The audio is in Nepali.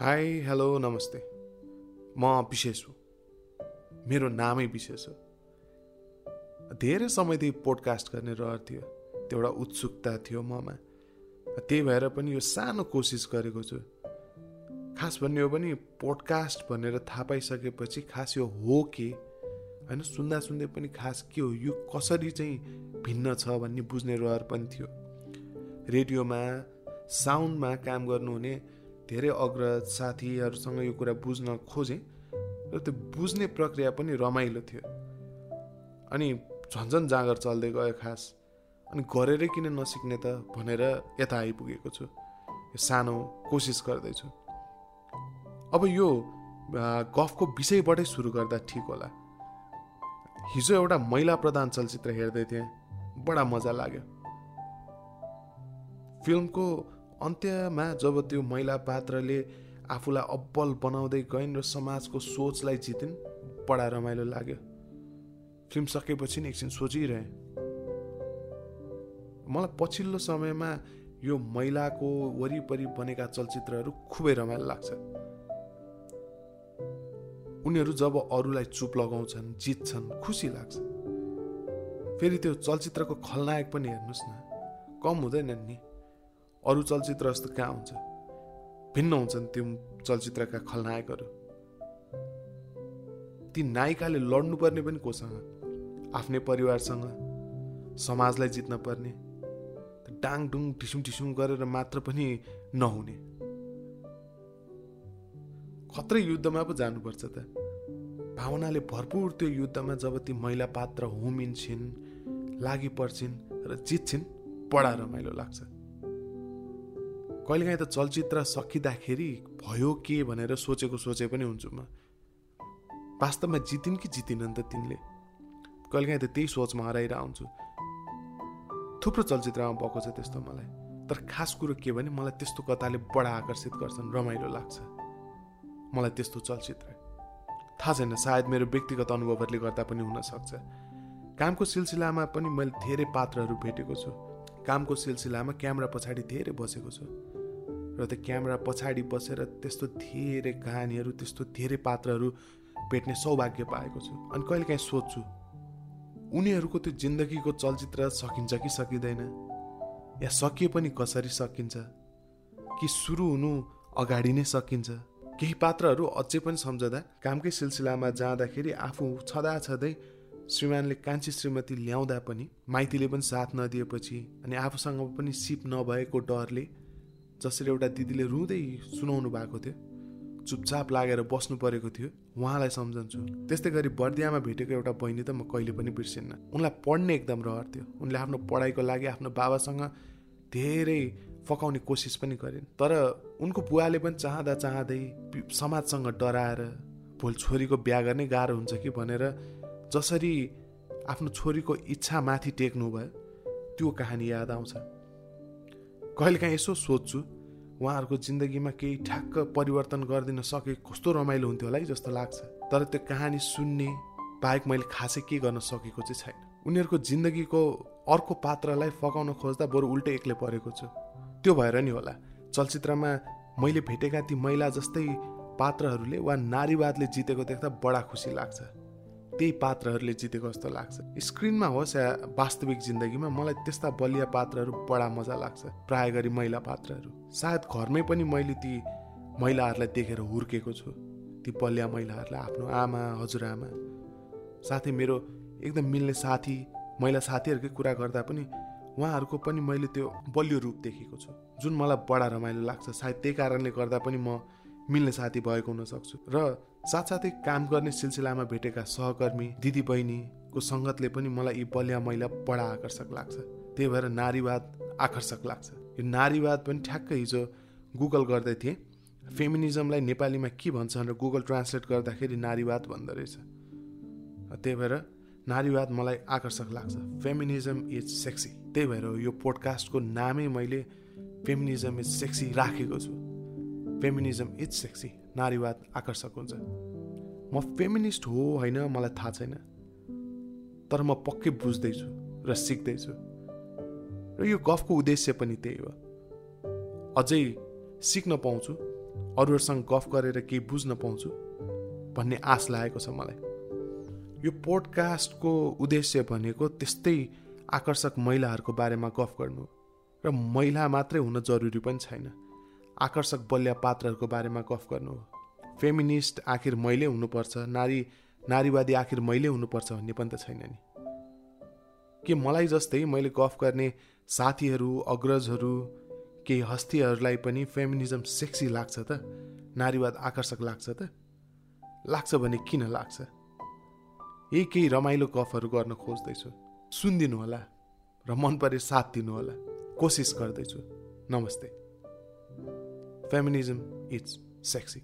हाई हेलो नमस्ते म विशेष हो मेरो नामै विशेष हो धेरै समयदेखि पोडकास्ट गर्ने रहर थियो। त्यो एउटा उत्सुकता थियो ममा। त्यही भएर पनि यो सानो कोसिस गरेको छु। खास भन्ने हो भने पोडकास्ट भनेर थाहा पाइसकेपछि खास यो हो के? होइन सुन्दा सुन्दै पनि खास के हो? यो कसरी चाहिँ भिन्न छ भन्ने बुझ्ने रहर पनि थियो। रेडियोमा साउन्डमा काम गर्नुहुने धेरै अग्रज साथीहरूसँग यो कुरा बुझ्न खोजेँ र त्यो बुझ्ने प्रक्रिया पनि रमाइलो थियो। अनि झन्झन जाँगर चल्दै गयो खास। अनि गरेरै किन नसिक्ने त भनेर यता आइपुगेको छु। यो सानो कोसिस गर्दैछु। अब यो गफको विषयबाटै सुरु गर्दा ठिक होला। हिजो एउटा महिला प्रधान चलचित्र हेर्दै थिएँ। बडा मजा लाग्यो। फिल्मको अन्त्यमा जब त्यो महिला पात्रले आफूलाई अब्बल बनाउँदै गइन् र समाजको सोचलाई जितिन् बडा रमाइलो लाग्यो। फिल्म सकेपछि नि एकछिन सोचिरहे। मलाई पछिल्लो समयमा यो महिलाको वरिपरि बनेका चलचित्रहरू खुबै रमाइलो लाग्छ। उनीहरू जब अरूलाई चुप लगाउँछन् जित्छन् खुसी लाग्छ। फेरि त्यो चलचित्रको खलनायक पनि हेर्नुहोस् न कम हुँदैन नि। अरू चलचित्र जस्तो कहाँ हुन्छ? भिन्न हुन्छन् त्यो चलचित्रका खलनायकहरू। ती नायिकाले लड्नुपर्ने पनि कोसँग? आफ्नै परिवारसँग? समाजलाई जित्न पर्ने? डाङडुङ ढिसुङ ढिसुङ गरेर मात्र पनि नहुने? खत्रै युद्धमा पो जानुपर्छ त। भावनाले भरपुर त्यो युद्धमा जब ती महिला पात्र होमिन्छन् लागि पर्छिन् र जित्छिन् बडा रमाइलो लाग्छ। कहिलेकाहीँ त चलचित्र सकिँदाखेरि भयो के भनेर सोचेको सोचे पनि हुन्छु म। वास्तवमा जितिन् कि जितिनन् त तिनले। कहिलेकाहीँ त त्यही सोचमा हराइरह हुन्छु थुप्रो चलचित्रमा भएको छ त्यस्तो मलाई। तर खास कुरो के भने मलाई त्यस्तो कथाले बडा आकर्षित गर्छन् रमाइलो लाग्छ। मलाई त्यस्तो चलचित्र। थाहा छैन सायद मेरो व्यक्तिगत अनुभवहरूले गर्दा पनि हुनसक्छ कामको सिलसिलामा पनि मैले धेरै पात्रहरू भेटेको छु। कामको सिलसिलामा क्यामेरा पछाडि धेरै बसेको छु। र त्यो क्यामेरा पछाडि बसेर त्यस्तो धेरै कहानीहरू त्यस्तो धेरै पात्रहरू भेट्ने सौभाग्य पाएको छु। अनि कहिलेकाहीँ सोध्छु उनीहरूको त्यो जिन्दगीको चलचित्र सकिन्छ कि सकिँदैन? या सकिए पनि कसरी सकिन्छ? कि सुरु हुनु अगाडि नै सकिन्छ? केही पात्रहरू अझै पनि सम्झँदा कामकै सिलसिलामा जाँदाखेरि आफू छँदा छँदै श्रीमानले कान्छी श्रीमती ल्याउँदा पनि माइतीले पनि साथ नदिएपछि अनि आफूसँग पनि सिप नभएको डरले जसरी एउटा दिदीले रुँदै सुनाउनु भएको थियो चुपचाप लागेर बस्नु परेको थियो उहाँलाई सम्झन्छु। त्यस्तै गरी बर्दियामा भेटेको एउटा बहिनी त म कहिले पनि बिर्सिन्न। उनलाई पढ्ने एकदम रहर थियो। उनले आफ्नो पढाइको लागि आफ्नो बाबासँग धेरै फकाउने कोसिस पनि गरिन्। तर उनको बुवाले पनि चाहँदा चाहँदै समाजसँग डराएर भोलि छोरीको बिहा गर्ने गाह्रो हुन्छ कि भनेर जसरी आफ्नो छोरीको इच्छा माथि टेक्नु भयो त्यो कहानी याद आउँछ। कहिलेकाहीँ यसो सोध्छु उहाँहरूको जिन्दगीमा केही ठ्याक्क परिवर्तन गरिदिन सके कस्तो रमाइलो हुन्थ्यो होला है जस्तो लाग्छ। तर त्यो कहानी सुन्ने बाहेक मैले खासै के गर्न सकेको चाहिँ छैन। उनीहरूको जिन्दगीको अर्को पात्रलाई फकाउन खोज्दा बरु उल्टै एक्लै परेको छु। त्यो भएर नि होला चलचित्रमा मैले भेटेका ती महिला जस्तै पात्रहरूले वा नारीवादले जितेको देख्दा बडा खुसी लाग्छ। त्यही पात्रहरूले जितेको जस्तो लाग्छ। स्क्रिनमा होस् या वास्तविक जिन्दगीमा मलाई त्यस्ता बलिया पात्रहरू बडा मजा लाग्छ प्राय गरी महिला पात्रहरू। सायद घरमै पनि मैले ती महिलाहरूलाई देखेर हुर्केको छु ती बलिया महिलाहरूलाई आफ्नो आमा हजुरआमा। साथै मेरो एकदम मिल्ने साथी महिला साथीहरूकै कुरा गर्दा पनि उहाँहरूको पनि मैले त्यो बलियो रूप देखेको छु जुन मलाई बडा रमाइलो लाग्छ। सायद त्यही कारणले गर्दा पनि म मिल्ने साथी भएको हुनसक्छु र साथसाथै काम गर्ने सिलसिलामा भेटेका सहकर्मी दिदी बहिनीको सङ्गतले पनि मलाई यी बलिया महिला बडा आकर्षक लाग्छ। त्यही भएर नारीवाद आकर्षक लाग्छ। यो नारीवाद पनि ठ्याक्क हिजो गुगल गर्दै थिएँ। फेमिनिजमलाई नेपालीमा के भन्छ भनेर गुगल ट्रान्सलेट गर्दाखेरि नारीवाद भन्दो रहेछ। त्यही भएर नारीवाद मलाई आकर्षक लाग्छ। Feminism is sexy. त्यही भएर यो पोडकास्टको नामै मैले फेमिनिजम इज सेक्सी राखेको छु। फेमिनिजम इज सेक्सी नारीवाद आकर्षक हुन्छ। म फेमिनिस्ट हो होइन मलाई थाहा छैन। तर म पक्कै बुझ्दैछु र सिक्दैछु। र यो गफको उद्देश्य पनि त्यही हो। अझै सिक्न पाउँछु अरूहरूसँग गफ गरेर केही बुझ्न पाउँछु भन्ने आश लागेको छ मलाई। यो पोडकास्टको उद्देश्य भनेको त्यस्तै आकर्षक महिलाहरूको बारेमा गफ गर्नु र महिला मात्रै हुन जरुरी पनि छैन। आकर्षक बलिया पात्रहरूको बारेमा गफ गर्नु हो। फेमिनिस्ट आखिर मैले हुनुपर्छ नारी नारीवादी आखिर मैले हुनुपर्छ भन्ने पनि त छैन नि। के मलाई जस्तै मैले गफ गर्ने साथीहरू अग्रजहरू केही हस्तीहरूलाई पनि फेमिनिजम सेक्सी लाग्छ त? नारीवाद आकर्षक लाग्छ त? लाग्छ भने किन लाग्छ? यही केही रमाइलो गफहरू गर्न खोज्दैछु। सुनिदिनु होला र मन परे साथ दिनु होला। कोसिस गर्दैछु। नमस्ते। Feminism it's sexy